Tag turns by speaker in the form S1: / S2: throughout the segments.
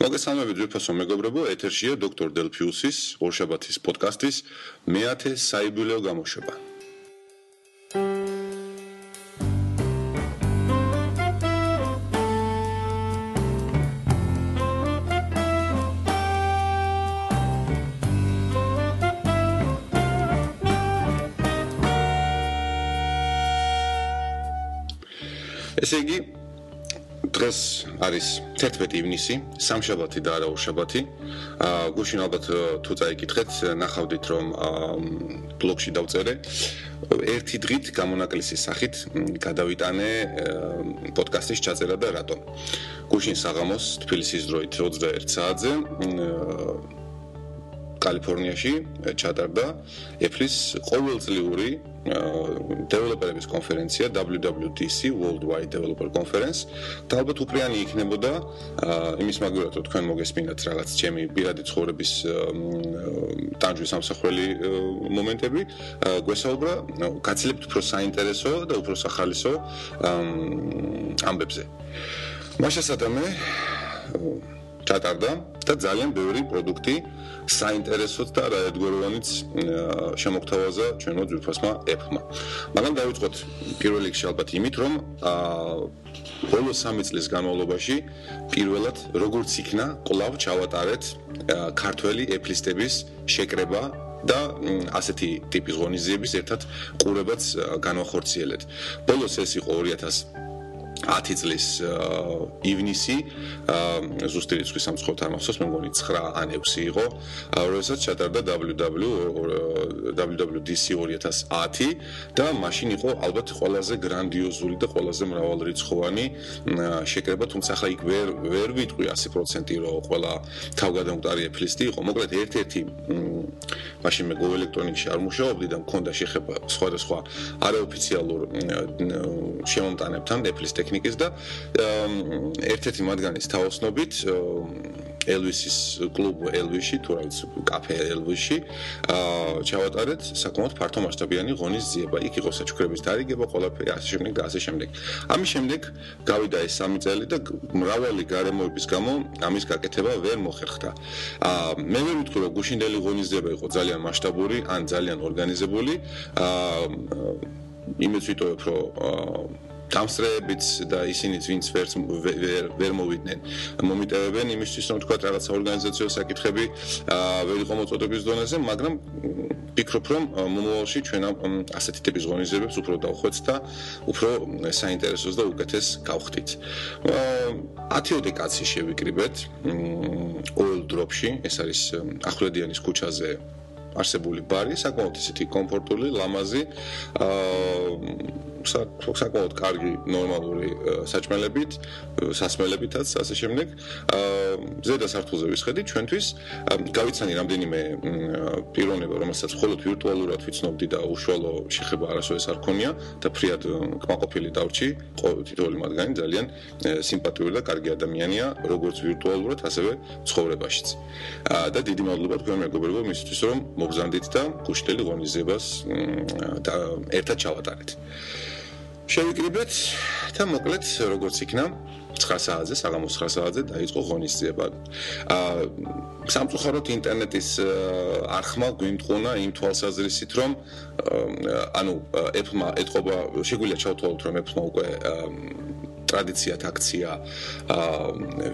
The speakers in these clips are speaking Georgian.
S1: მოგესალმებით ძვირფასო მეგობრებო, ეთერშია დოქტორ დელფიუსის ორშაბათის პოდკასტის მეათე საიუბილეო გამოშვება. ესე იგი, დღეს არის 11 ივნისი, სამშაბათი და არა უშაბათი. აა გუშინ ალბათ თუ წაიკითხეთ, ნახავდით რომ ბლოგში დავწერე ერთი დღით გამონაკლისის სახით გადავიტანე პოდკასტის ჩაწერა და რატო. გუშინ საღამოს თბილისის დროით 21 საათზე კალიფორნიაში ჩატარდა Apple-ის ყოველწლიური დეველოპერების კონფერენცია WWDC Worldwide Developer Conference. და ალბათ უპრიანი იქნებოდა იმის მაგალითად რომ თქვენ მოგესმინათ რაღაც ჩემი პირადი ცხოვრების ტანჯვის ამსახველი მომენტები. გვესაუბრა გაცილებთ უფრო საინტერესო და უფრო სახალისო ამბებზე. მაშასადამე ჩატარდა და ძალიან ბევრი პროდუქტი საინტერესოდ და რაერთგვაროვანიც შემოგთავაზა ჩვენო ძვირფასმა ეფმა. მაგრამ დავიწყოთ პირველ რიგში ალბათ იმით, რომ აა ბოლო 3 წლის განმავლობაში პირველად როგორც იქნა კლავ ჩავატარეთ ქართველი ეფლისტების შეკრება და ასეთი ტიპის ღონისძიების ერთად ყურებაც განვახორციელეთ. ბოლოს ეს იყო 2000 10 წლის ივნისი ზუსტი რიცხვის სამცხოთ არ მახსოვს მე მგონი 9 ან 6 იყო. როდესაც ჩატარდა WW WWDC 2010 და მაშინ იყო ალბათ ყველაზე გრანდიოზული და ყველაზე მრავალრიცხოვანი შეკრება თუმცა ახლა იქ ვერ ვერ ვიტყვი 100% რომ ყველა თავგადამკვდარი ეფლისტი იყო. მოკლედ ერთ-ერთი მაშინ მე Go Electronics-ში არ მუშაობდი და მქონდა შეხება სხვადასხვა არაოფიციალურ შემომტანებთან ეფლის ტექნიკის და ერთ-ერთი მათგანის თაოსნობით ელვისის კლუბ ელვისში თუ რა ვიცი კაფე ელვისში აა ჩავატარეთ საკმაოდ ფართო მასშტაბიანი ღონისძიება. იქ იყო საჩუქრების დარიგება ყველაფერი ასე შემდეგ და ასე შემდეგ. ამის შემდეგ გავიდა ეს სამი წელი და მრავალი გარემოების გამო ამის გაკეთება ვერ მოხერხდა. აა მე ვერ ვიტყვი რომ გუშინდელი ღონისძიება იყო ძალიან მასშტაბური ან ძალიან ორგანიზებული. აა იმეც ვიტყვი რომ აა დამსწრეებიც და ისინიც ვინც ვერც ვერ ვერ მოვიდნენ მომიტევებენ იმისთვის რომ თქვა რაღაცა ორგანიზაციო საკითხები ვერ იყო მოწოდების დონეზე მაგრამ ფიქრობ რომ მომავალში ჩვენ ასეთი ტიპის ღონისძიებებს უფრო დავხვეც და უფრო საინტერესოს და უკეთეს გავხდით. 10-ოდე კაცი შევიკრიბეთ oil drop-ში ეს არის ახვლედიანის ქუჩაზე არსებული ბარი საკმაოდ ისეთი კომფორტული, ლამაზი, აა საკმაოდ კარგი ნორმალური საჭმელებით, სასმელებითაც ასე შემდეგ. აა ზედა სართულზე ვისხედი ჩვენთვის გავიცანი რამდენიმე პიროვნება, რომელსაც მხოლოდ ვირტუალურად ვიცნობდი და უშუალო შეხება არასოდეს არ ქონია და ფრიად კმაყოფილი დავრჩი, თითოეული მათგანი ძალიან სიმპათიური და კარგი ადამიანია, როგორც ვირტუალურად, ასევე ცხოვრებაშიც. აა და დიდი მადლობა თქვენ მეგობრებო მისთვის რომ მოგზანდით და გუშტელი ღონისძიებას და ერთად ჩავატარეთ. შევიკრიბეთ და მოკლედ როგორც იქნა 9 საათზე, საღამოს 9 საათზე დაიწყო ღონისძიება. აა სამწუხაროდ ინტერნეტის არხმა გვიმტყუნა იმ თვალსაზრისით, რომ ანუ Apple-მა ეთყობა, შეგვიძლია ჩავთვალოთ, რომ Apple-მა უკვე ტრადიციად აქცია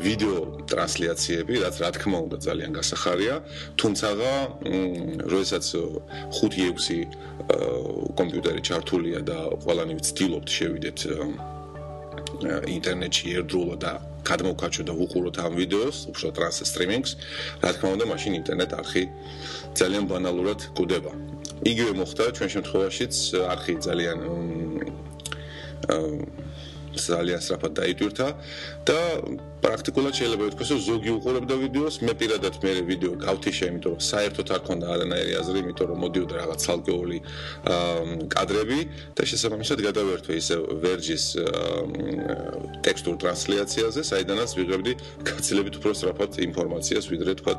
S1: ვიდეო ტრანსლაციები, რაც რა თქმა უნდა ძალიან გასახარია, თუმცა როდესაც 5-6 კომპიუტერი ჩართულია და ყველანი ვცდილობთ შევიდეთ ინტერნეტში ერთდროულად და გადმოვკაჩო და ვუყუროთ ამ ვიდეოს, უფრო ტრანს სტრიმინგს, რა თქმა უნდა, მაშინ ინტერნეტ არხი ძალიან ბანალურად გუდება. იგივე მოხდა ჩვენ შემთხვევაშიც, არხი ძალიან ძალიან სწრაფად დაიტვირთა და პრაქტიკულად შეიძლება ითქვას, რომ ზოგი უყურებდა ვიდეოს, მე პირადად მე ვიდეო გავთიშე, იმიტომ რომ საერთოდ არ ქონდა არანაირი აზრი, იმიტომ რომ მოდიოდა რაღაც ცალკეული კადრები და შესაბამისად გადავერთვე ისე ვერჯის ტექსტურ ტრანსლაციაზე, საიდანაც ვიღებდი გაცილებით უფრო სწრაფად ინფორმაციას, ვიდრე თქვა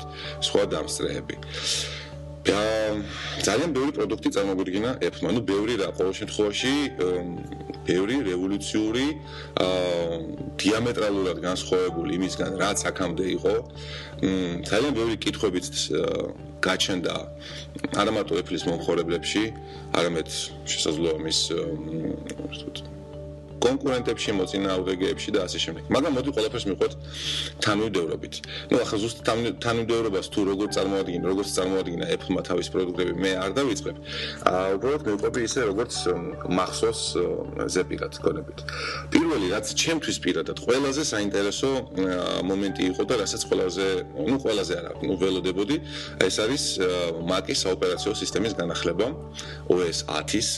S1: სხვა დამსწრეები. ძალიან ბევრი პროდუქტი წარმოგვიდგინა Apple-მა. ნუ ბევრი რა, ყოველ შემთხვევაში ბევრი რევოლუციური აა დიამეტრალურად განსხვავებული იმისგან, რაც აქამდე იყო. მ ძალიან ბევრი კითხვებიც გაჩნდა არა მარტო Apple-ის მომხმარებლებში, არამედ შესაძლოა მის კონკურენტებში, მოწინააღმდეგეებში და ასე შემდეგ. მაგრამ მოდი ყველაფერს მიყვეთ თანმიმდევრობით. ნუ ახლა ზუსტ თანმიმდევრობას თუ როგორ წარმოადგინა, როგორც წარმოადგინა Apple-მა თავის პროდუქტები, მე არ დავიწყებ. აა უბრალოდ მეყვები ისე როგორც მახსოვს ზეპირად გონებით. პირველი რაც ჩემთვის პირადად ყველაზე საინტერესო მომენტი იყო და რასაც ყველაზე, ნუ ყველაზე არა, ნუ ველოდებოდი, ეს არის Mac-ის საოპერაციო სისტემის განახლება OS 10-ის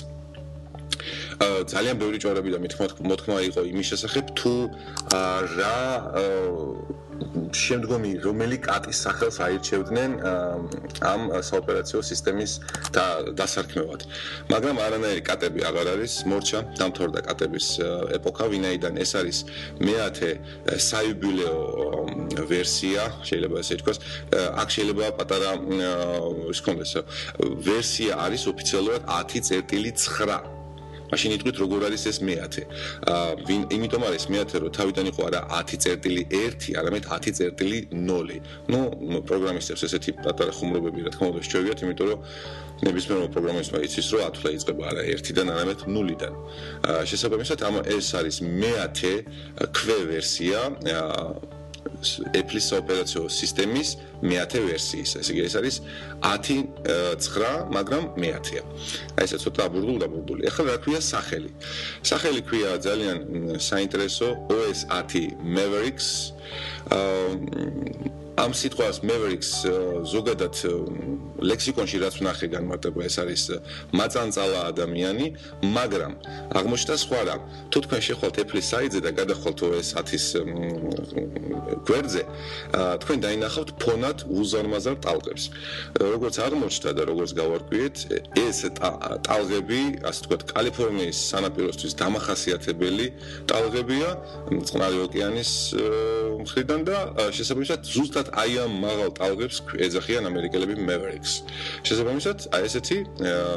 S1: ძალიან ბევრი ჭორები და მithმა მოთქმა იყო იმის შესახებ თუ რა შემდგომი რომელი კატის სახელს აირჩევდნენ ამ საოპერაციო სისტემის დასარქმევად. მაგრამ არანაირი კატები აღარ არის, მორჩა დამთავრდა კატების ეპოქა, ვინაიდან ეს არის მეათე საიუბილეო ვერსია, შეიძლება ესე ითქვას. აქ შეიძლება პატარა ის კონდეს ვერსია არის ოფიციალურად 10.9 მაშინ იტყვით როგორ არის ეს მეათე. აა იმიტომ არის მეათე რომ თავიდან იყო არა 10.1, არამედ 10.0. ნუ პროგრამისტებს ესეთი პატარა ხუმრობები რა თქმა უნდა შეგვიათ, იმიტომ რომ ნებისმიერ პროგრამისტმა იცის რომ ათვლა იწყება არა 1-დან, არამედ 0-დან. აა შესაბამისად ამ ეს არის მეათე ქვე ვერსია აა Apple-ის ოპერაციო სისტემის მეათე ვერსიის. ესე იგი ეს არის 10.9, მაგრამ მეათეა. აი ესე ცოტა აბურდულ დაბურდული. ახლა რა ქვია სახელი? სახელი ქვია ძალიან საინტერესო OS 10 Mavericks. აა ამ სიტყვას Mavericks ზოგადად ლექსიკონში რაც ვნახე განმარტება ეს არის მაწანწალა ადამიანი, მაგრამ აღმოჩნდა სხვა რამ. თუ თქვენ შეხვალთ Apple-ის საიტზე და გადახვალთ OS 10-ის გვერდზე, თქვენ დაინახავთ ფონად უზარმაზარ ტალღებს. როგორც აღმოჩნდა და როგორც გავარკვიეთ, ეს ტალღები, ასე ვთქვათ, კალიფორნიის სანაპიროსთვის დამახასიათებელი ტალღებია წყნარი ოკეანის მხრიდან და შესაბამისად ზუსტად აი ამ მაღალ ტალღებს ეძახიან ამერიკელები Mavericks. შესაბამისად, აი ესეთი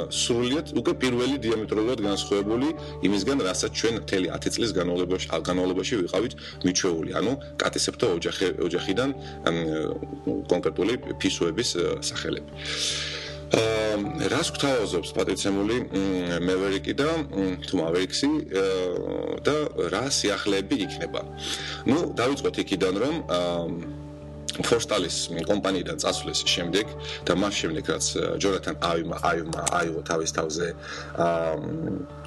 S1: სრულიად უკვე პირველი დიამეტრულად განსხვავებული იმისგან, რასაც ჩვენ მთელი 10 წლის განმავლობაში განმავლობაში ვიყავით მიჩვეული, ანუ კატისებრთა ოჯახი ოჯახიდან კონკრეტული ფისოების სახელები. აა რას გვთავაზობს პატრიცემული Maverick-ი და თუ Maverick-ი და რა სიახლეები იქნება. ну დავიწყოთ იქიდან რომ აა ფორსტალის კომპანიიდან წასვლის შემდეგ და მას შემდეგ რაც ჯორათან აიმა აიმა აიღო თავის თავზე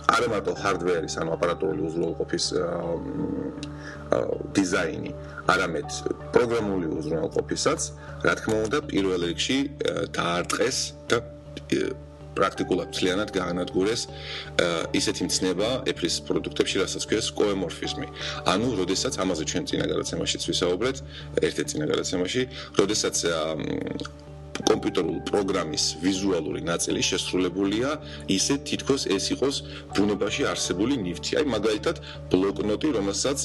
S1: არა მარტო ჰარდვერის ანუ აპარატურული უზრუნველყოფის დიზაინი, არამედ პროგრამული უზრუნველყოფისაც, რა თქმა უნდა, პირველ რიგში დაარტყეს და პრაქტიკულად ძალიანად გაანადგურეს ისეთი მცნება Apple-ის პროდუქტებში, რასაც ქვია სკოემორფიზმი. ანუ, როდესაც ამაზე ჩვენ წინა გადაცემაშიც ვისაუბრეთ, ერთ-ერთ წინა გადაცემაში, როდესაც კომპიუტერული პროგრამის ვიზუალური ნაწილი შესრულებულია ისე თითქოს ეს იყოს ბუნებაში არსებული ნივთი. აი მაგალითად ბლოკნოტი, რომელსაც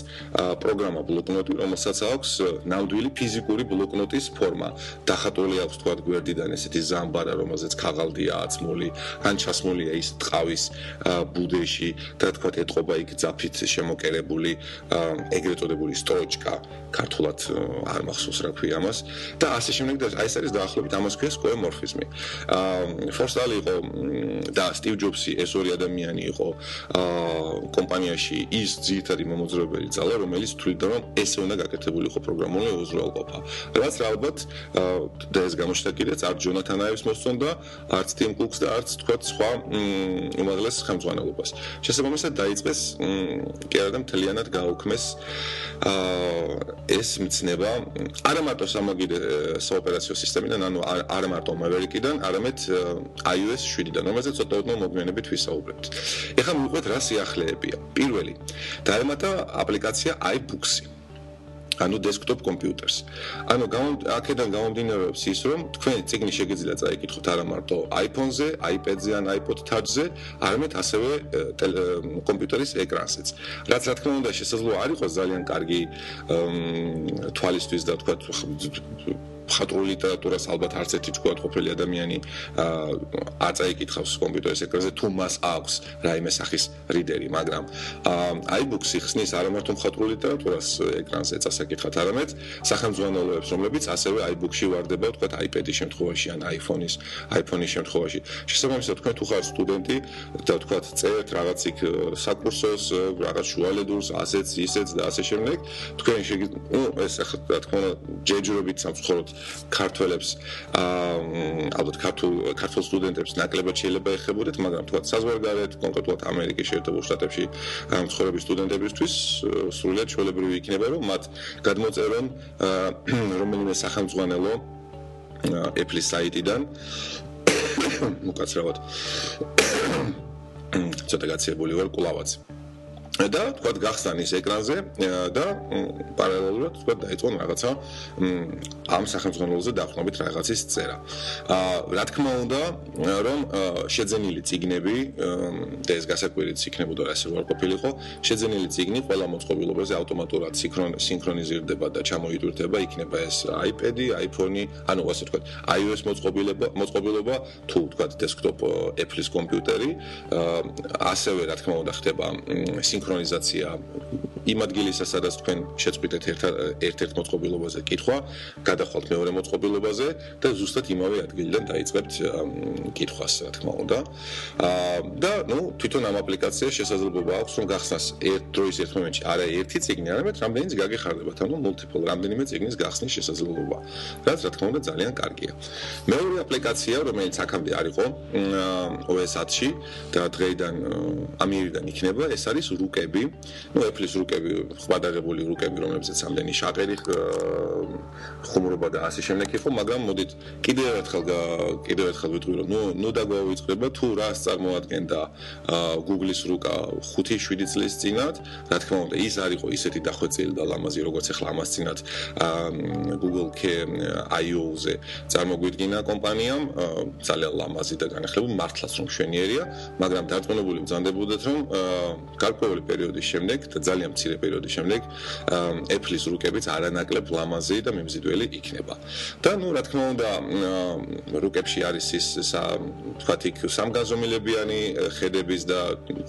S1: პროგრამა ბლოკნოტი, რომელსაც აქვს ნამდვილი ფიზიკური ბლოკნოტის ფორმა. დახატული აქვს თქვა გვერდიდან ესეთი ზამბარა, რომელზეც ქაღალდია აწმული, ან ჩასმულია ის ტყავის ბუდეში და თქვა ეთყობა იქ ძაფით შემოკერებული ეგრეთ წოდებული სტროჩკა, ქართულად არ მახსოვს რა ქვია ამას და ასე შემდეგ და აი ეს არის დაახლოებით ამას ქვია სკოემორფიზმი. აა ფორსტალი იყო და სტივ ჯობსი ეს ორი ადამიანი იყო აა კომპანიაში ის ძირითადი მომოძრაობელი ძალა, რომელიც თვლიდა რომ ესე უნდა გაკეთებული იყო პროგრამული უზრუნველყოფა. რაც რა ალბათ და ეს გამოჩნდა კიდეც არ ჯონათან აივის მოსწონდა, არც ტიმ კუკს და არც თქვა სხვა უმაღლეს ხელმძღვანელობას. შესაბამისად დაიწყეს კი არა და მთლიანად გაუქმეს აა ეს მცნება არა მარტო სამაგიდე საოპერაციო სისტემიდან, ანუ არა მარტო Maverick-დან, არამედ iOS 7-დან, რომელზეც ცოტა ოდნავ მოგვიანებით ვისაუბრებთ. ეხლა მივყვეთ რა სიახლეებია. პირველი, დაემატა აპლიკაცია iBooks-ი. ანუ desktop კომპიუტერს. ანუ აქედან გამომდინარეობს ის, რომ თქვენ ციგნი შეგიძლიათ წაიკითხოთ არა მარტო iPhone-ზე, iPad-ზე ან iPod Touch-ზე, არამედ ასევე კომპიუტერის ეკრანზეც. რაც რა თქმა უნდა შესაძლოა არ იყოს ძალიან კარგი თვალისთვის და თქვა მხატვრული ლიტერატურას ალბათ არც ერთი თქვა ყოფილი ადამიანი არ წაიკითხავს კომპიუტერის ეკრანზე თუ მას აქვს რაიმე სახის რიდერი, მაგრამ iBooks იხსნის არა მარტო მხატვრული ლიტერატურას ეკრანზე წასაკითხად, არამედ სახელმძღვანელოებს, რომლებიც ასევე iBooks-ში ვარდება, თქვა iPad-ის შემთხვევაში ან iPhone-ის, iPhone-ის შემთხვევაში. შესაბამისად, თქვენ თუ ხართ სტუდენტი და თქვა წერთ რაღაც იქ საკურსოს, რაღაც შუალედურს, ასეც, ისეც და ასე შემდეგ, თქვენ ну, ეს ახლა რა თქმა უნდა, ჯეჯურობით სამწუხაროდ ქართველებს აა ალბათ ქართულ ქართულ სტუდენტებს ნაკლებად შეიძლება ეხებოდეთ, მაგრამ თქვა საზღვარგარეთ, კონკრეტულად ამერიკის შეერთებულ შტატებში გამცხორების სტუდენტებისთვის სრულიად ჩვეულებრივი იქნება, რომ მათ გადმოწერონ რომელიმე სახელმძღვანელო Apple-ის საიტიდან უკაცრავად ცოტა გაცილებული ვარ კლავაც. და თქვა გახსნის ეკრანზე და პარალელურად თქვა დაიწყო რაღაცა ამ სახელმწიფოზე დაახლოებით რაღაცის წერა. აა რა თქმა უნდა, რომ შეძენილი ციგნები და ეს გასაკვირიც იქნებოდა ასე ვარ ყოფილიყო, შეძენილი ციგნი ყველა მოწყობილობაზე ავტომატურად სინქრონიზირდება და ჩამოიტვირთება, იქნება ეს iPad-ი, iPhone-ი, ანუ ასე თქვა, iOS მოწყობილობა, მოწყობილობა თუ თქვა desktop Apple-ის კომპიუტერი, ასევე რა თქმა უნდა ხდება სინქრონიზაცია იმ ადგილისა, სადაც თქვენ შეწყვიტეთ ერთ-ერთ მოწყობილობაზე კითხვა, გადახვალთ მეორე მოწყობილობაზე და ზუსტად იმავე ადგილიდან დაიწყებთ კითხვას, რა თქმა უნდა. აა და ნუ თვითონ ამ აპლიკაციას შესაძლებლობა აქვს, რომ გახსნას ერთ დროის ერთ მომენტში არა ერთი ციგნი, არამედ რამდენიც გაგეხარდებათ, ანუ multiple რამდენიმე ციგნის გახსნის შესაძლებლობა. რაც რა თქმა უნდა ძალიან კარგია. მეორე აპლიკაცია, რომელიც აქამდე არ იყო OS 10-ში და დღეიდან ამიერიდან იქნება, ეს არის რუკე რუკები, ну Apple-ის რუკები, ხვადაღებული რუკები, რომლებსაც ამდენი შაყერი ხუმრობა და ასე შემდეგ იყო, მაგრამ მოდით კიდევ ერთხელ კიდევ ერთხელ ვიტყვი რომ ნუ ნუ დაგვაუწყდება თუ რას წარმოადგენდა Google-ის რუკა 5-7 წლის წინათ, რა თქმა უნდა, ის არ იყო ისეთი დახვეწილი და ლამაზი, როგორც ახლა ამას წინათ Google I/O-ზე წარმოგვიდგინა კომპანიამ, ძალიან ლამაზი და განახლებული, მართლაც რომ შვენიერია, მაგრამ დარწმუნებული ვზანდებოდეთ რომ გარკვეული პერიოდის შემდეგ და ძალიან მცირე პერიოდის შემდეგ Apple-ის რუკებიც არანაკლებ ლამაზი და მიმზიდველი იქნება. და ნუ რა თქმა უნდა რუკებში არის ის თქვათ იქ სამგანზომილებიანი ხედების და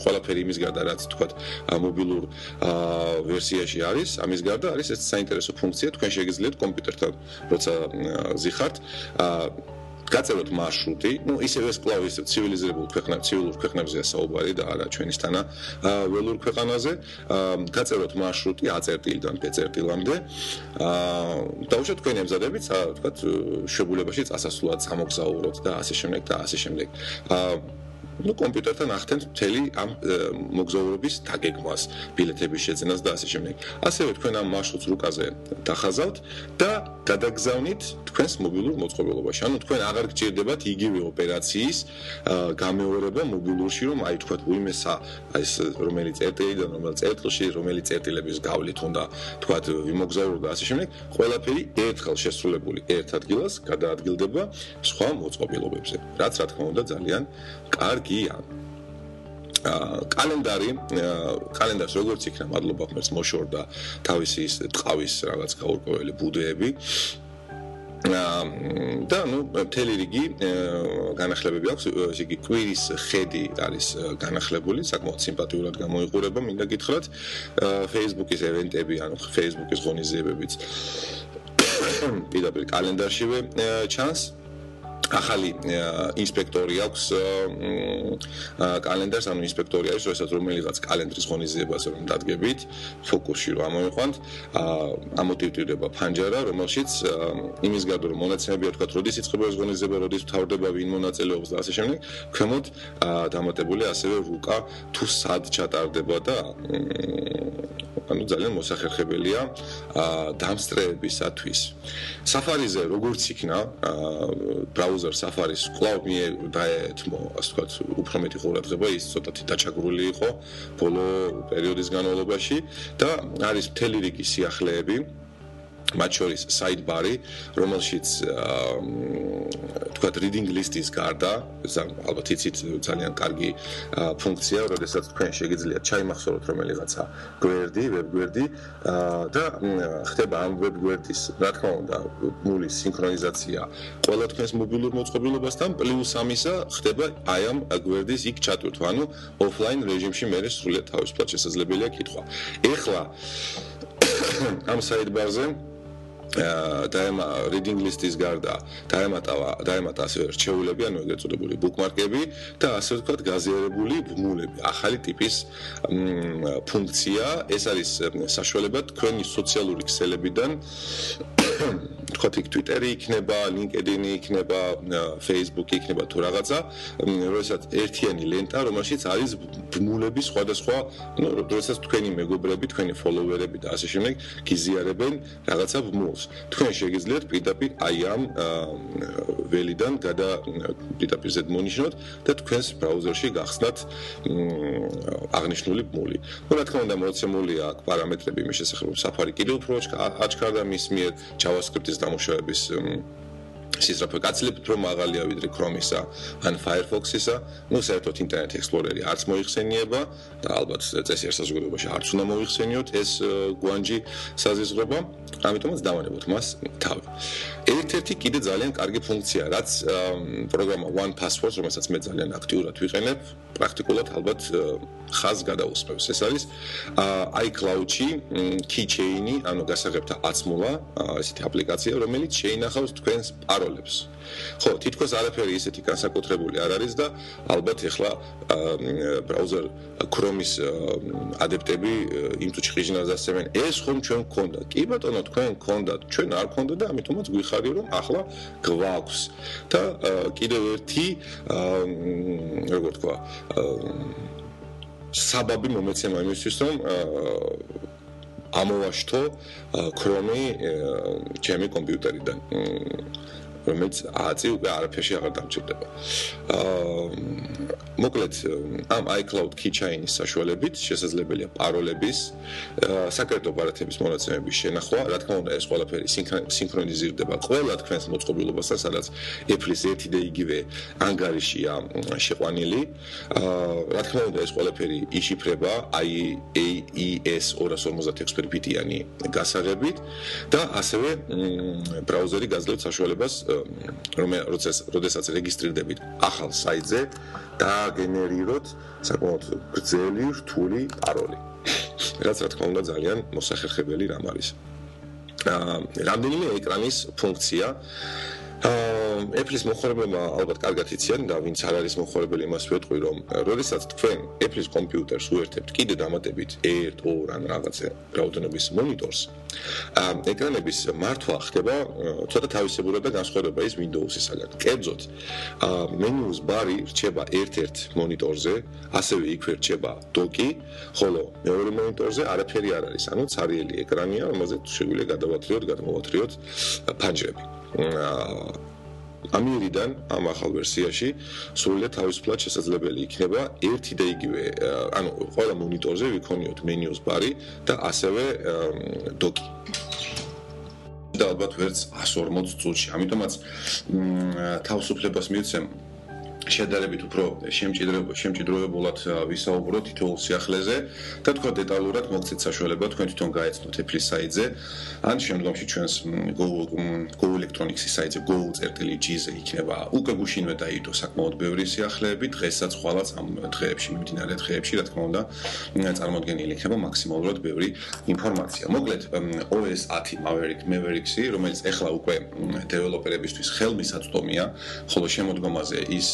S1: ყველაფერი იმის გარდა რაც თქვათ მობილურ ვერსიაში არის, ამის გარდა არის ეს საინტერესო ფუნქცია თქვენ შეგიძლიათ კომპიუტერთან როცა ზიხართ გაწეროთ მარშრუტი, ну ისევ ეს კლავი ისევ ცივილიზებულ ქვეყნებში, ცივილურ ქვეყნებზეა საუბარი და არა ჩვენისთანა ველურ ქვეყანაზე. გაწეროთ მარშრუტი A-წერტილიდან B-წერტილამდე. აა დაუშვათ თქვენი ემზადებით, თქვათ, შეგულებაში წასასვლელად სამოგზაუროთ და ასე შემდეგ და ასე შემდეგ. აა ну კომპიუტერთან ახდენთ მთელი ამ მოგზაურობის დაგეგმვას, ბილეთების შეძენას და ასე შემდეგ. ასევე თქვენ ამ მარშრუტს რუკაზე დახაზავთ და გადაგზავნით თქვენს მობილურ მოწყობილობაში. ანუ თქვენ აღარ გჭირდებათ იგივე ოპერაციის გამეორება მობილურში, რომ აი თქვა უიმესა აი ეს რომელიც წერტილიდან რომელ წერტილში რომელი წერტილების გავლით უნდა თქვა ვიმოგზაურო და ასე შემდეგ. ყველაფერი ერთხელ შესრულებული ერთ ადგილას გადაადგილდება სხვა მოწყობილობებზე. რაც რა თქმა უნდა ძალიან კარგია. აა კალენდარი კალენდარს როგორც იქნა მადლობა ხმებს მოშორდა თავისი ის ტყავის რაღაც გაურკვეველი ბუდეები. და ნუ მთელი რიგი განახლებები აქვს ესე იგი კვირის ხედი არის განახლებული საკმაოდ სიმპათიურად გამოიყურება მინდა გითხრათ. Facebook-ის ევენტები ანუ Facebook-ის ღონისძიებებიც პირდაპირ კალენდარშივე ჩანს ახალი ინსპექტორი აქვს კალენდარს, ანუ ინსპექტორი არის, როდესაც რომელიღაც კალენდრის ღონისძიებას რომ დადგებით, ფოკუსში რომ ამოვიყვანთ, ამოტივტირდება ფანჯარა, რომელშიც იმის გარდა რომ მონაცემებია თქვა, როდის იწყება ეს ღონისძიება, როდის თავდება ვინ მონაწილეობს და ასე შემდეგ, ქვემოთ დამატებული ასევე რუკა თუ სად ჩატარდება და ანუ ძალიან მოსახერხებელია დამსწრეებისათვის. Safari-ზე როგორც იქნა, ბრაუზერ Safari-ს კვლავ მე დაეთმო, ასე ვთქვათ, უფრო მეტი ყურადღება, ის ცოტათი დაჩაგრული იყო ბოლო პერიოდის განმავლობაში და არის მთელი რიგი სიახლეები მათ შორის sidebar-ი, რომელშიც თქვათ reading list-ის გარდა, ალბათ იცით ძალიან კარგი ფუნქცია, როდესაც თქვენ შეგიძლიათ ჩაიმახსოვროთ რომელიღაცა გვერდი, web გვერდი და ხდება ამ web გვერდის, რა თქმა უნდა, მულის სინქრონიზაცია ყველა თქვენს მობილურ მოწყობილობასთან, პლუს ამისა ხდება აი ამ გვერდის იქ ჩატვირთვა, ანუ offline რეჟიმში მე სრულიად თავისუფლად შესაძლებელია კითხვა. ეხლა ამ sidebar-ზე დაემა reading list-ის გარდა დაემატა დაემატა ასევე რჩეულები, ანუ ეგრეთ წოდებული bookmark-ები და ასე ვთქვათ გაზიარებული ბმულები. ახალი ტიპის ფუნქცია, ეს არის საშუალება თქვენი სოციალური ქსელებიდან თქვათ იქ Twitter-ი იქნება, LinkedIn-ი იქნება, Facebook-ი იქნება თუ რაღაცა, როდესაც ერთიანი ლენტა, რომელშიც არის ბმულები სხვადასხვა, ну, როდესაც თქვენი მეგობრები, თქვენი follower-ები და ასე შემდეგ გიზიარებენ რაღაცა ბმულს. თქვენ შეგიძლიათ პირდაპირ აი ამ ველიდან გადა პირდაპირ ზედ მონიშნოთ და თქვენს ბრაუზერში გახსნათ აღნიშნული ბმული. ну, რა თქმა უნდა, მოცემულია აქ პარამეტრები მის შესახებ, Safari კიდევ უფრო აჩქარდა მის მიერ JavaScript-ის დამუშავების სიზრაფე გაცლებთ რომ აღალია ვიდრე Chrome-ისა ან Firefox-ისა, ну საერთოდ Internet Explorer-ი არც მოიხსენიება და ალბათ წესიერ საზოგადოებაში არც უნდა მოიხსენიოთ ეს გვანჯი საზიზღრობა, ამიტომაც დავანებოთ მას თავი. ერთ-ერთი კიდე ძალიან კარგი ფუნქცია, რაც პროგრამა One Password, რომელსაც მე ძალიან აქტიურად ვიყენებ, პრაქტიკულად ალბათ ხაზს გადაუსწრებს. ეს არის iCloud-ში keychain-ი, ანუ გასაღებთა აცმულა, ესეთი აპლიკაცია, რომელიც შეინახავს თქვენს პაროლებს. ხო, თითქოს არაფერი ისეთი განსაკუთრებული არ არის და ალბათ ეხლა ბრაუზერ Chrome-ის ადეპტები იმ თუ ჭიჟნას ასევენ, ეს ხომ ჩვენ გქონდა. კი ბატონო, თქვენ გქონდათ, ჩვენ არ გქონდა და ამიტომაც გვიხარია რომ ახლა გვაქვს. და კიდევ ერთი როგორ თქვა, საბაბი მომეცემა იმისთვის რომ ამოვაშთო ქრომი ჩემი კომპიუტერიდან რომელიც აწი უკვე არაფერში აღარ დამჭირდება. აა მოკლედ ამ iCloud keychain-ის საშუალებით შესაძლებელია პაროლების საკრედიტო აპარატების მონაცემების შენახვა. რა თქმა უნდა, ეს ყველაფერი სინქრონიზირდება ყველა თქვენს მოწყობილობასთან, სადაც Apple-ის ერთი და იგივე ანგარიშია შეყვანილი. აა რა თქმა უნდა, ეს ყველაფერი იშიფრება IAES 256 ბიტიანი გასაღებით და ასევე ბრაუზერი გაძლევთ საშუალებას როდესაც როდესაც რეგისტრირდებით ახალ საიტზე დააგენერიროთ საკმაოდ გრძელი რთული პაროლი. რაც რა თქმა უნდა ძალიან მოსახერხებელი რამ არის. აა რამდენიმე ეკრანის ფუნქცია Apple-ის მოხარებლებმა ალბათ კარგად იციან და ვინც არ არის მოხარებელი იმას ვეტყვი რომ როდესაც თქვენ Apple-ის კომპიუტერს უერთებთ კიდე დამატებით 1, 2 ან რაღაცა რაოდენობის მონიტორს ეკრანების მართვა ხდება ცოტა თავისებურად და განსხვავდება ის Windows-ისგან. კერძოდ მენიუს ბარი რჩება ერთ-ერთ მონიტორზე, ასევე იქვე რჩება დოკი, ხოლო მეორე მონიტორზე არაფერი არ არის, ანუ ცარიელი ეკრანია, რომელზეც შეგვიძლია გადავათრიოთ, გადმოვათრიოთ ფანჯრები. ამირიდან ამ ახალ ვერსიაში სრულიად თავისუფლად შესაძლებელი იქნება ერთი და იგივე ანუ ყველა მონიტორზე ვიქონიოთ მენიუს ბარი და ასევე დოკი და ალბათ ვერც 140 წუთში. ამიტომაც თავისუფლებას მივცემ შედარებით უფრო შემჭიდრებულ შემჭიდროებულად ვისაუბროთ თითოეულ სიახლეზე და თქვა დეტალურად მოგცეთ საშუალება თქვენ თვითონ გაეცნოთ Apple-ის საიტზე. ან შემდგომში ჩვენს Go Electronics-ის საიტზე go.gz-ზე იქნება უკვე გუშინვე დაიდო საკმაოდ ბევრი სიახლეები. დღესაც ხვალაც ამ დღეებში მიმდინარე დღეებში რა თქმა უნდა წარმოადგენილი იქნება მაქსიმალურად ბევრი ინფორმაცია. მოკლედ OS 10 Maverick Maverick-ი რომელიც ახლა უკვე დეველოპერებისთვის ხელმისაწვდომია ხოლო შემოდგომაზე ის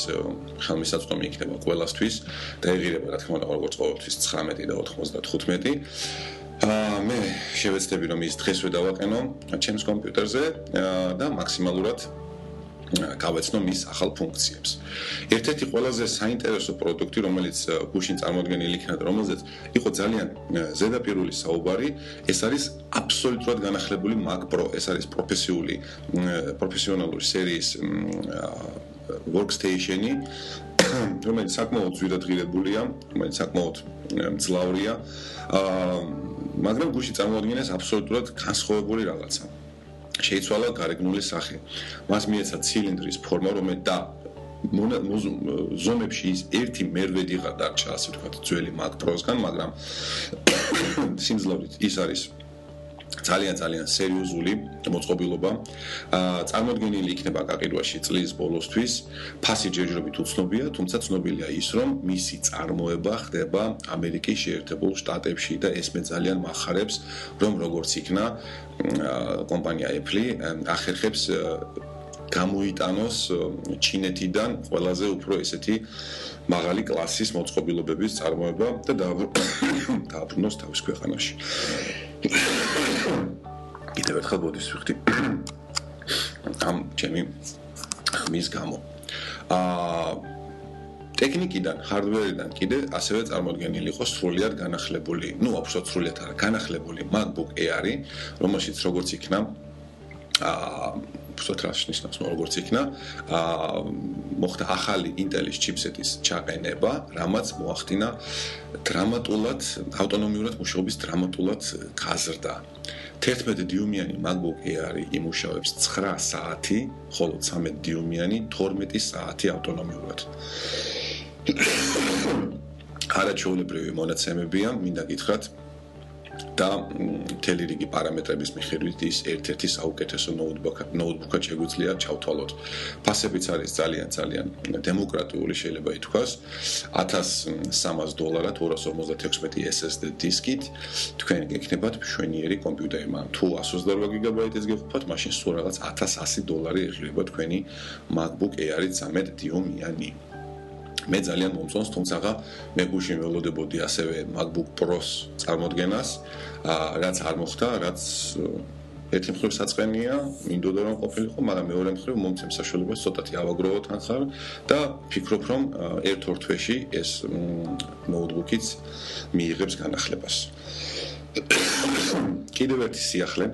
S1: ხელმისაწვდომი იქნება ყველასთვის და ეღირება რა თქმა უნდა როგორც ყოველთვის 19 და 95 აა მე შევეცდები რომ ის დღესვე დავაყენო ჩემს კომპიუტერზე და მაქსიმალურად გავეცნო მის ახალ ფუნქციებს. ერთ-ერთი ყველაზე საინტერესო პროდუქტი, რომელიც გუშინ წარმოადგენილი იქნა და რომელზეც იყო ძალიან ზედაპირული საუბარი, ეს არის აბსოლუტურად განახლებული Mac Pro, ეს არის პროფესიული პროფესიონალური სერიის workstation-ი, რომელიც საკმაოდ ძვირადღირებულია, რომელიც საკმაოდ მძლავრია. აა მაგრამ გუში წარმოადგენს აბსოლუტურად განსხვავებული რაღაცა. შეიცვალა გარეგნული სახე. მას მიეცა ცილინდრის ფორმა, რომელიც და ზომებში ის ერთი მერვედიღა დარჩა, ასე ვთქვათ, ძველი Mac Pro-სგან, მაგრამ სიმძლავრით ის არის ძალიან ძალიან სერიოზული მოწყობილობა. აა წარმოქმნილი იქნება გაყიდვაში წლის ბოლოსთვის. ფასი ჯერჯერობით უცნობია, თუმცა ცნობილია ის, რომ მისი წარმოება ხდება ამერიკის შეერთებულ შტატებში და ეს მე ძალიან מחარებს, რომ როგორც იქნა კომპანია Apple ახერხებს გამოიტანოს ჩინეთიდან ყველაზე უფრო ესეთი მაღალი კლასის მოწყობილობების წარმოება და დააბრუნოს თავის ქვეყანაში. კიდევ ერთხელ ბოდის ვიხდი ამ ჩემი ხმის გამო. აა ტექნიკიდან, ჰარდვერიდან კიდე ასევე წარმოქმნილი იყო სრულიად განახლებული, ну, აბსოლუტურად სრულიად არა, განახლებული MacBook Air-ი, რომელშიც როგორც იქნა აა უბრალოდ რა შენიშნავს როგორც იქნა აა მოხდა ახალი Intel-ის ჩიპსეტის ჩაყენება, რამაც მოახდინა დრამატულად ავტონომიურად მუშაობის დრამატულად გაზრდა. 11 დიუმიანი MacBook Air-ი იმუშავებს 9 საათი, ხოლო 13 დიუმიანი 12 საათი ავტონომიურად. არაჩვეულებრივი მონაცემებია, მინდა გითხრათ, და მთელი რიგი პარამეტრების მიხედვით ის ერთ-ერთი საუკეთესო ნოუთბუქი ნოუთბუქად შეგვიძლია ჩავთვალოთ. ფასებიც არის ძალიან ძალიან დემოკრატიული შეიძლება ითქვას. 1300 დოლარად 256 SSD დისკით თქვენ გექნებათ მშვენიერი კომპიუტერი, მაგრამ თუ 128 გიგაბაიტის გეყოფათ, მაშინ სულ რაღაც 1100 დოლარი ეხება თქვენი MacBook Air-ი 13 დიუმიანი. მე ძალიან მომწონს, თუმცა მე გუშინ ველოდებოდი ასევე MacBook Pro-ს წარმოქმნას, რაც არ მოხდა, რაც ერთი მხრივ საწყენია, მინდოდა რომ ყოფილიყო, მაგრამ მეორე მხრივ მომცემ საშუალებას ცოტათი ავაგროვოთ ახალ და ფიქრობ რომ ერთ-ორ თვეში ეს ნოუთბუქიც მიიღებს განახლებას. კიდევ ერთი სიახლე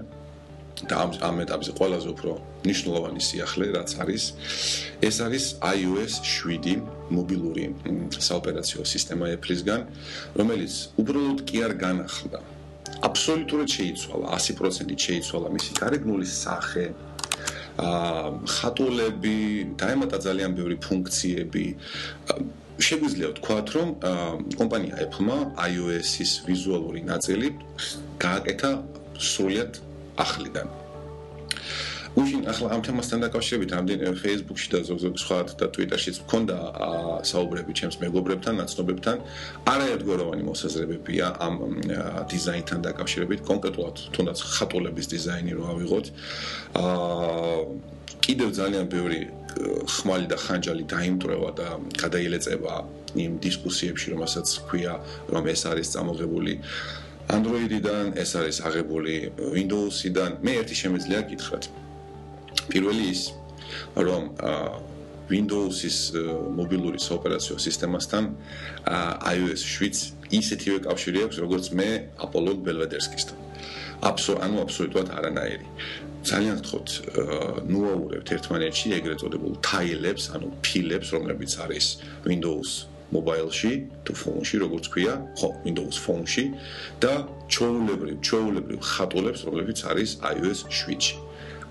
S1: და ამ ამ ეტაპზე ყველაზე უფრო ნიშნულოვანი სიახლე რაც არის ეს არის iOS 7 მობილური საოპერაციო სისტემა Apple-ისგან რომელიც უბრალოდ კი არ განახლდა. აბსოლუტურად შეიცვალა 100% შეიცვალა მისი გარეგნული სახე აა ხატულები დაემატა ძალიან ბევრი ფუნქციები. შეგვიძლია ვთქვათ რომ კომპანია Apple-მა iOS-ის ვიზუალური ნაწილი გააკეთა სრულად ახლიდან. უშინ ახლა ამ თემასთან დაკავშირებით ამდენ Facebook-ში და ზოგ-ზოგ სხვა და Twitter-შიც მქონდა საუბრები ჩემს მეგობრებთან, ნაცნობებთან, არაერთგვაროვანი მოსაზრებებია ამ დიზაინთან დაკავშირებით, კონკრეტულად თუნდაც ხატულების დიზაინი რო ავიღოთ. აა კიდევ ძალიან ბევრი ხმალი და ხანჯალი დაიმტრევა და გადაილეწება იმ დისკუსიებში, რომელსაც ქვია, რომ ეს არის წამოღებული Android-დან ეს არის აღებული Windows-იდან. მე ერთი შემიძლია გითხრათ. პირველი ის, რომ Windows-ის მობილური საოპერაციო სისტემასთან iOS 7 ისეთივე კავშირი აქვს, როგორც მე Apollo Belvedere-სკისთან. აბსოლუტ ანუ აბსოლუტურად არანაირი. ძალიან გთხოვთ, ნუაურებთ ერთმანეთში ეგრეთ წოდებულ tile-ებს, ანუ ფილებს, რომლებიც არის Windows mobile-ში, თუ phone-ში, როგორც ქვია, ხო, Windows phone-ში და ჩოულებრივ, ჩოულებრივ ხატულებს, რომლებიც არის iOS 7-ში.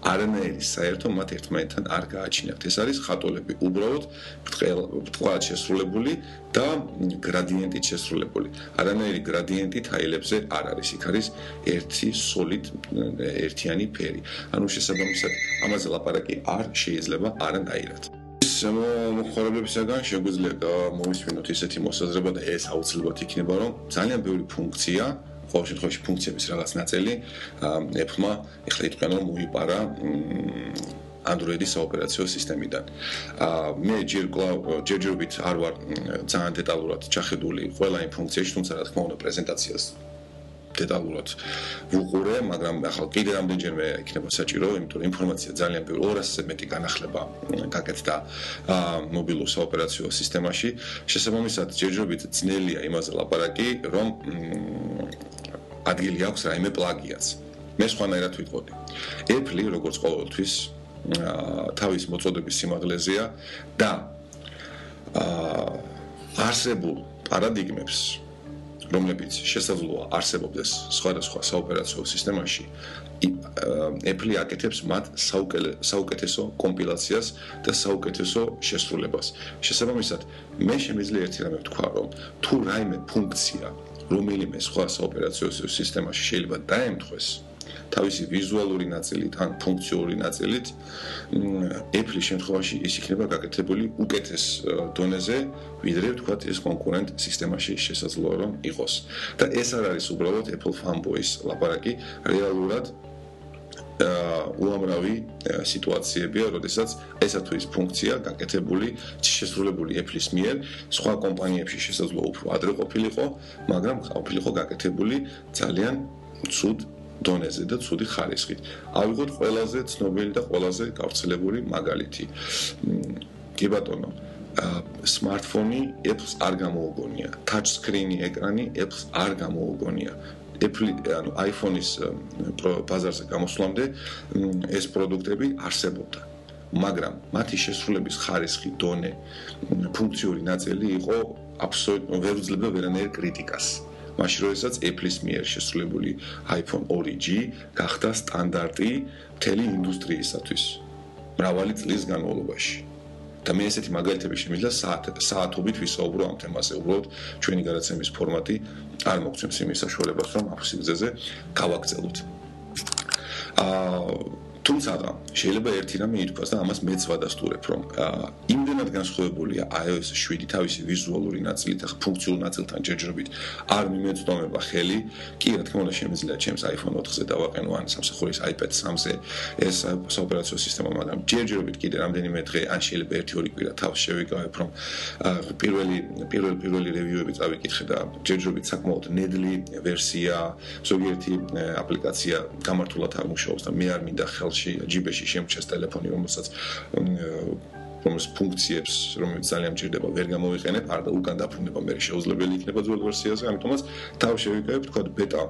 S1: არანაირი საერთო მათ ერთმანეთთან არ გააჩინებთ. ეს არის ხატულები უბრალოდ ბრტყლად შესრულებული და გრადიენტით შესრულებული. არანაირი გრადიენტი თაილებზე არ არის. იქ არის ერთი solid ერთიანი ფერი. ანუ შესაბამისად ამაზე ლაპარაკი არ შეიძლება არანაირად. მოხარებლებისაგან შეგვიძლია მოვისმინოთ ესეთი მოსაზრება და ეს აუცილებლად იქნება რომ ძალიან ბევრი ფუნქცია ყოველ შემთხვევაში ფუნქციების რაღაც ნაწილი Apple-მა ეხლა იტყვიან რომ მოიპარა Android-ის საოპერაციო სისტემიდან. აა მე ჯერ ჯერჯერობით არ ვარ ძალიან დეტალურად ჩახედული ყველა იმ ფუნქციაში, თუმცა რა თქმა უნდა პრეზენტაციას დეტალურად ვუყურე, მაგრამ ახლა კიდე რამდენჯერმე იქნება საჭირო, იმიტომ რომ ინფორმაცია ძალიან ბევრი 200-ზე მეტი განახლება გაკეთდა აა მობილურ საოპერაციო სისტემაში. შესაბამისად, ჯერჯერობით ძნელია იმაზე ლაპარაკი, რომ ადგილი აქვს რაიმე პლაგიაც. მე სხვანაირად ვიტყოდი. Apple როგორც ყოველთვის აა თავის მოწოდების სიმაღლეზეა და აა არსებულ პარადიგმებს რომლებიც შესაძლოა არსებობდეს სხვადასხვა საოპერაციო სისტემაში, Apple აკეთებს მათ საუკეთესო კომპილაციას და საუკეთესო შესრულებას. შესაბამისად, მე შემიძლია ერთი რამე ვთქვა, რომ თუ რაიმე ფუნქცია, რომელიმე სხვა საოპერაციო სისტემაში შეიძლება დაემთხვეს, თავისი ვიზუალური ნაწილით ან ფუნქციური ნაწილით Apple-ის შემთხვევაში ის იქნება გაკეთებული უკეთეს დონეზე, ვიდრე თქვა ეს კონკურენტ სისტემაში შესაძლოა რომ იყოს. და ეს არ არის უბრალოდ Apple fanboys ლაპარაკი, რეალურად უამრავი სიტუაციებია, როდესაც ესა თუ ის ფუნქცია გაკეთებული, შესრულებული Apple-ის მიერ, სხვა კომპანიებში შესაძლოა უფრო ადრე ყოფილიყო, მაგრამ ყოფილიყო გაკეთებული ძალიან ცუდ დონეზე და ცუდი ხარისხით. ავიღოთ ყველაზე ცნობილი და ყველაზე გავრცელებული მაგალითი. კი ბატონო, smartphone-ი Apple-ს არ გამოუგონია. touch screen-ი ეკრანი Apple-ს არ გამოუგონია. Apple, ანუ iPhone-ის ბაზარზე გამოსვლამდე ეს პროდუქტები არსებობდა. მაგრამ მათი შესრულების ხარისხი, დონე, ფუნქციური ნაწილი იყო აბსოლუტურად ვერ უძლებდა ვერანაირ კრიტიკას. მაშინ როდესაც Apple-ის მიერ შესრულებული iPhone 2G გახდა სტანდარტი მთელი ინდუსტრიისათვის მრავალი წლის განმავლობაში. და მე ესეთი მაგალითები შემიძლია საათ საათობით ვისაუბრო ამ თემაზე, უბრალოდ ჩვენი გადაცემის ფორმატი არ მოგცემს იმის საშუალებას, რომ ამ სიგრძეზე გავაგზავნოთ. აა თუმცა შეიძლება ერთი რამე ითქვას და ამას მეც ვადასტურებ რომ იმდენად განსხვავებულია iOS 7 თავისი ვიზუალური ნაწილით და ფუნქციურ ნაწილთან ჯერჯერობით არ მიმეწდომება ხელი. კი რა თქმა უნდა შემიძლია ჩემს iPhone 4-ზე დავაყენო ან სამსახურის iPad 3-ზე ეს ოპერაციო სისტემა მაგრამ ჯერჯერობით კიდე რამდენიმე დღე ან შეიძლება ერთი ორი კვირა თავს შევიკავებ რომ პირველი პირველი პირველი რევიუები წავიკითხე და ჯერჯერობით საკმაოდ ნედლი ვერსია ზოგიერთი აპლიკაცია გამართულად არ მუშაობს და მე არ მინდა ხელ ხელში ჯიბეში შემჭეს ტელეფონი რომელსაც რომელიც ფუნქციებს რომელიც ძალიან მჭირდება ვერ გამოვიყენებ არ და უკან დაბრუნება მე შეუძლებელი იქნება ძველ ვერსიაზე ამიტომაც თავ შევიკავებ თქვა ბეტა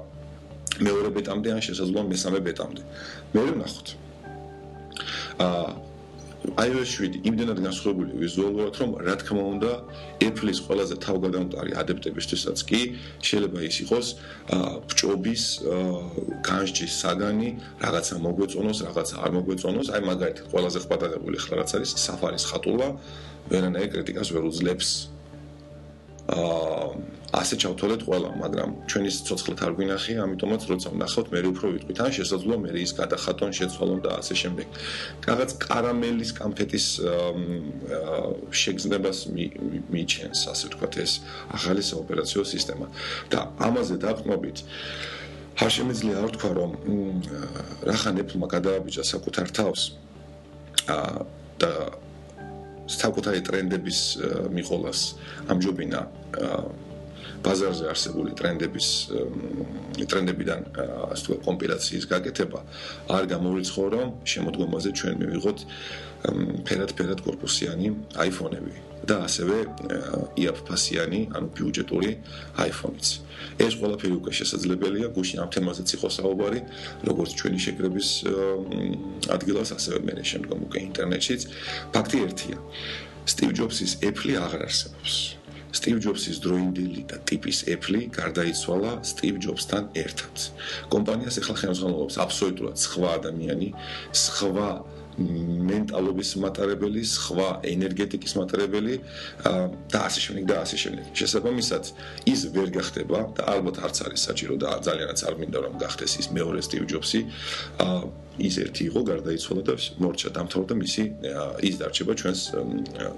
S1: მეორე ბეტამდე ან შესაძლოა მესამე ბეტამდე. მე ვნახოთ. აა iOS 7 იმდენად განსხვავებული ვიზუალურად, რომ რა თქმა უნდა, Apple-ის ყველაზე თავგადამტარი ადეპტებისთვისაც კი შეიძლება ის იყოს ბჭობის განსჯის საგანი, რაღაცა მოგვეწონოს, რაღაცა არ მოგვეწონოს. აი მაგალითად, ყველაზე ხვადაღებული ხლა რაც არის Safari-ის ხატულვა, ვერანაირ კრიტიკას ვერ უძლებს. აა ასე ჩავთვალეთ ყველა, მაგრამ ჩვენი სიცოცხლეთ არ გვინახია, ამიტომაც როცა ვნახავთ, მე უფრო ვიტყვით, ან შესაძლოა მე ის გადახატონ, შეცვალონ და ასე შემდეგ. რაღაც კარამელის კანფეტის შეგრძნებას მიჩენს, ასე ვთქვათ, ეს ახალი საოპერაციო სისტემა. და ამაზე დაყრდნობით არ შემიძლია არ ვთქვა, რომ რახან ეფლმა გადააბიჭა საკუთარ თავს და საკუთარი ტრენდების მიყოლას ამჯობინა ბაზარზე არსებული ტრენდების ტრენდებიდან ასე თქვა კომპილაციის გაკეთება არ გამოვრიცხო რომ შემოდგომაზე ჩვენ მივიღოთ ფერად-ფერად корпуსიანი iPhone-ები და ასევე იაფფასიანი, ანუ ბიუჯეტური iPhone-იც. ეს ყველაფერი უკვე შესაძლებელია, გუშინ ამ თემაზეც იყო საუბარი, როგორც ჩვენი შეკრების ადგილას, ასევე მე შემდგომ უკვე ინტერნეტშიც. ფაქტი ერთია. სტივ ჯობსის Apple-ი აღარ არსებობს. სტივ ჯობსის დროინდელი და ტიპის Apple გარდაიცვალა სტივ ჯობსთან ერთად. კომპანიას ახლა ხელმძღვანელობს აბსოლუტურად სხვა ადამიანი, სხვა მენტალობის მატარებელი, სხვა ენერგეტიკის მატარებელი და ასე შემდეგ და ასე შემდეგ. შესაბამისად, ის ვერ გახდება და ალბათ არც არის საჭირო და ძალიანაც არ მინდა რომ გახდეს ის მეორე სტივ ჯობსი. ის ერთი იყო გარდაიცვალა და მორჩა დამთავრდა მისი ის დარჩება ჩვენს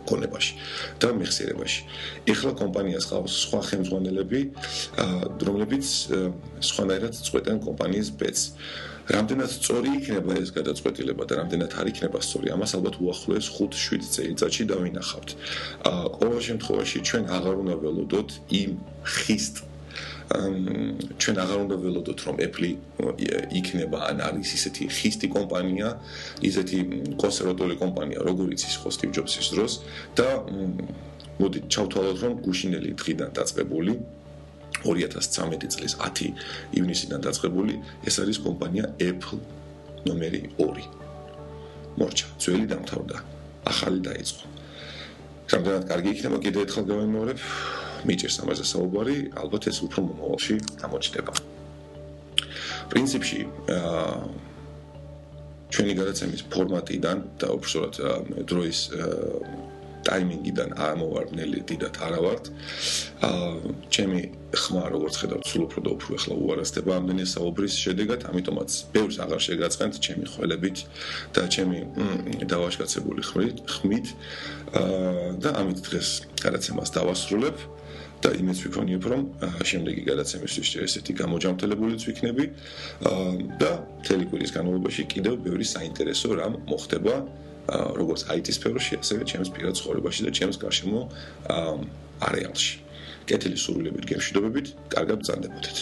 S1: კონებაში და მეხსიერებაში. ეხლა კომპანიას ყავს სხვა ხელმძღვანელები, რომლებიც სხვანაირად წყვეტენ კომპანიის ბედს. რამდენად სწორი იქნება ეს გადაწყვეტილება და რამდენად არ იქნება სწორი, ამას ალბათ უახლოეს 5-7 წელიწადში დავინახავთ. აა ყოველ შემთხვევაში ჩვენ აღარ უნდა ველოდოთ იმ ხისტ ჩვენ აღარ უნდა ველოდოთ რომ Apple იქნება ან არის ისეთი ხისტი კომპანია, ისეთი კონსერვატორული კომპანია, როგორიც ის ხო Steve Jobs-ის დროს და მოდი ჩავთვალოთ რომ გუშინელი დღიდან დაწყებული 2013 წლის 10 ივნისიდან დაწყებული ეს არის კომპანია Apple ნომერი 2. მორჩა, ძველი დამთავრდა, ახალი დაიწყო. რამდენად კარგი იქნება კიდე ერთხელ გავემეორებ? მიჭერს ამაზე საუბარი, ალბათ ეს უფრო მომავალში გამოჩნდება. პრინციპში აა ჩვენი გადაცემის ფორმატიდან და უბრალოდ დროის ტაიმინგიდან ამოვარდნელი დიდად არა ვარ. აა ჩემი ხმა როგორც ხედავთ, სულ უფრო და უფრო ახლა უარასდება ამდენი საუბრის შედეგად, ამიტომაც ბევრს აღარ შეგაწყენთ ჩემი ხველებით და ჩემი დავაშკაცებული ხმით, ხმით აა და ამით დღეს გადაცემას დავასრულებ. და იმეც ვიქონიებ, რომ შემდეგი გადაცემისთვის ესეთი გამოჯამთლებულიც ვიქნები და მთელი კვირის განმავლობაში კიდევ ბევრი საინტერესო რამ მოხდება როგორც IT სფეროში, ასევე ჩემს პირად ცხოვრებაში და ჩემს გარშემო არეალში. კეთილი სურვილებით გემშვიდობებით, კარგად ბრძანდებოდეთ.